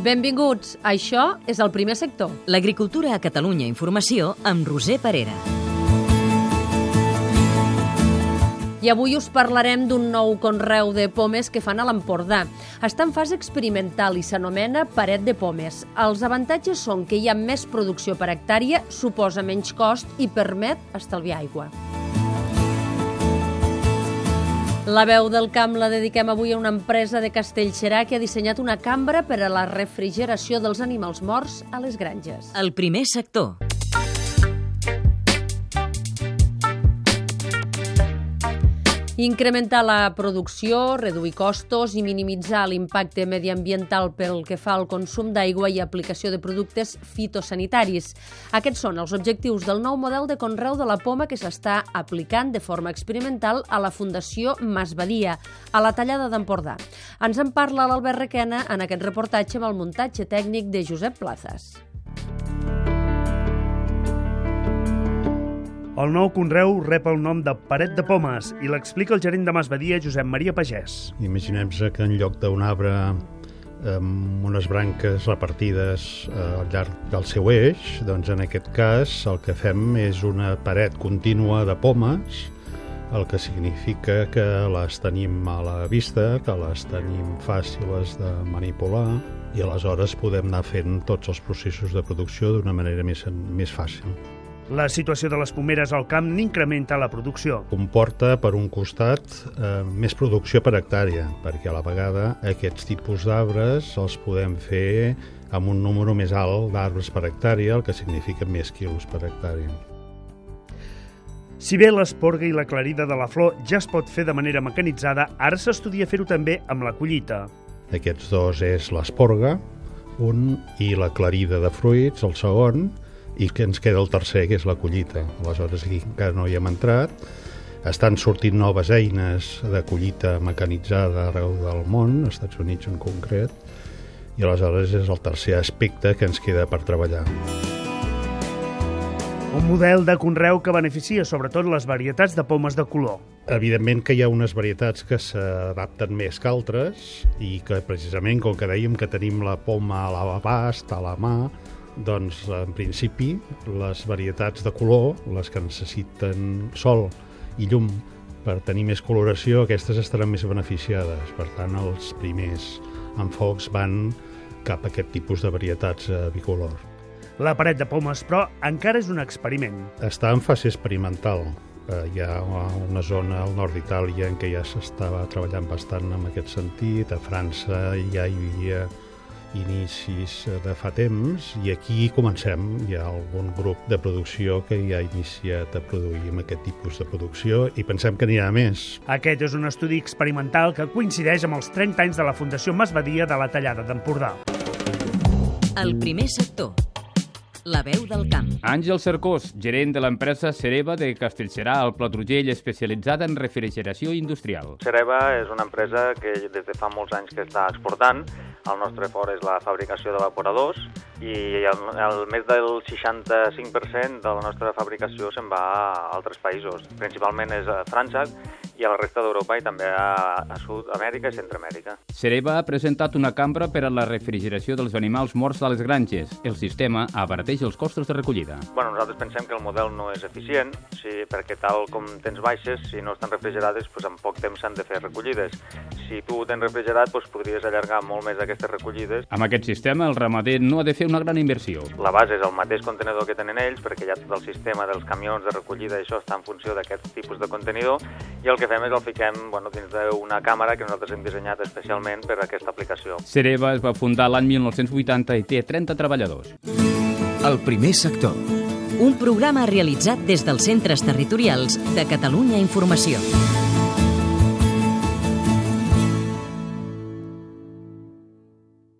Benvinguts. Això és el primer sector. L'agricultura a Catalunya Informació amb Roser Parera. I avui us parlarem d'un nou conreu de pomes que fan a l'Empordà. Està en fase experimental i s'anomena paret de pomes. Els avantatges són que hi ha més producció per hectàrea, suposa menys cost i permet estalviar aigua. La veu del camp la dediquem avui a una empresa de Castellxerà que ha dissenyat una cambra per a la refrigeració dels animals morts a les granges. El primer sector. Incrementar la producció, reduir costos i minimitzar l'impacte mediambiental pel que fa al consum d'aigua i aplicació de productes fitosanitaris. Aquests són els objectius del nou model de conreu de la poma que s'està aplicant de forma experimental a la Fundació Masbadia, a la tallada d'Empordà. Ens en parla l'Albert Requena en aquest reportatge amb el muntatge tècnic de Josep Plazas. El nou conreu rep el nom de Paret de Pomes i l'explica el gerent de Masbadia, Josep Maria Pagès. Imaginem-se que en lloc d'un arbre amb unes branques repartides eh, al llarg del seu eix, doncs en aquest cas el que fem és una paret contínua de pomes, el que significa que les tenim a la vista, que les tenim fàcils de manipular i aleshores podem anar fent tots els processos de producció d'una manera més, més fàcil. La situació de les pomeres al camp n'incrementa la producció. Comporta, per un costat, eh, més producció per hectàrea, perquè a la vegada aquests tipus d'arbres els podem fer amb un número més alt d'arbres per hectàrea, el que significa més quilos per hectàrea. Si bé l'esporga i la clarida de la flor ja es pot fer de manera mecanitzada, ara s'estudia fer-ho també amb la collita. Aquests dos és l'esporga, un, i la clarida de fruits, el segon, i que ens queda el tercer, que és la collita. Aleshores, aquí encara no hi hem entrat. Estan sortint noves eines de collita mecanitzada arreu del món, als Estats Units en concret, i aleshores és el tercer aspecte que ens queda per treballar. Un model de conreu que beneficia sobretot les varietats de pomes de color. Evidentment que hi ha unes varietats que s'adapten més que altres i que precisament, com que dèiem que tenim la poma a l'abast, a la mà, doncs en principi les varietats de color, les que necessiten sol i llum per tenir més coloració, aquestes estaran més beneficiades. Per tant, els primers enfocs van cap a aquest tipus de varietats eh, bicolor. La paret de pomes, però, encara és un experiment. Està en fase experimental. Eh, hi ha una zona al nord d'Itàlia en què ja s'estava treballant bastant en aquest sentit. A França ja hi havia inicis de fa temps i aquí comencem. Hi ha algun grup de producció que ja ha iniciat a produir amb aquest tipus de producció i pensem que n'hi ha més. Aquest és un estudi experimental que coincideix amb els 30 anys de la Fundació Masbadia de la Tallada d'Empordà. El primer sector. La veu del camp. Àngel Cercós, gerent de l'empresa Cereva de Castellserà, al Platrugell, especialitzada en refrigeració industrial. Cereva és una empresa que des de fa molts anys que està exportant. El nostre fort és la fabricació d'evaporadors i el, el més del 65% de la nostra fabricació se'n va a altres països. Principalment és a França i a la resta d'Europa i també a, a Sud-amèrica i Centroamèrica. Cereva ha presentat una cambra per a la refrigeració dels animals morts a les granges. El sistema abarateix els costos de recollida. Bueno, nosaltres pensem que el model no és eficient, sí, perquè tal com tens baixes, si no estan refrigerades, doncs en poc temps s'han de fer recollides. Si tu ho tens refrigerat, doncs podries allargar molt més aquestes recollides. Amb aquest sistema, el ramader no ha de fer una gran inversió. La base és el mateix contenidor que tenen ells, perquè ja tot el sistema dels camions de recollida i això està en funció d'aquest tipus de contenidor, i el que fem és el fiquem bueno, dins d'una càmera que nosaltres hem dissenyat especialment per a aquesta aplicació. Cereva es va fundar l'any 1980 i té 30 treballadors. El primer sector. Un programa realitzat des dels centres territorials de Catalunya Informació.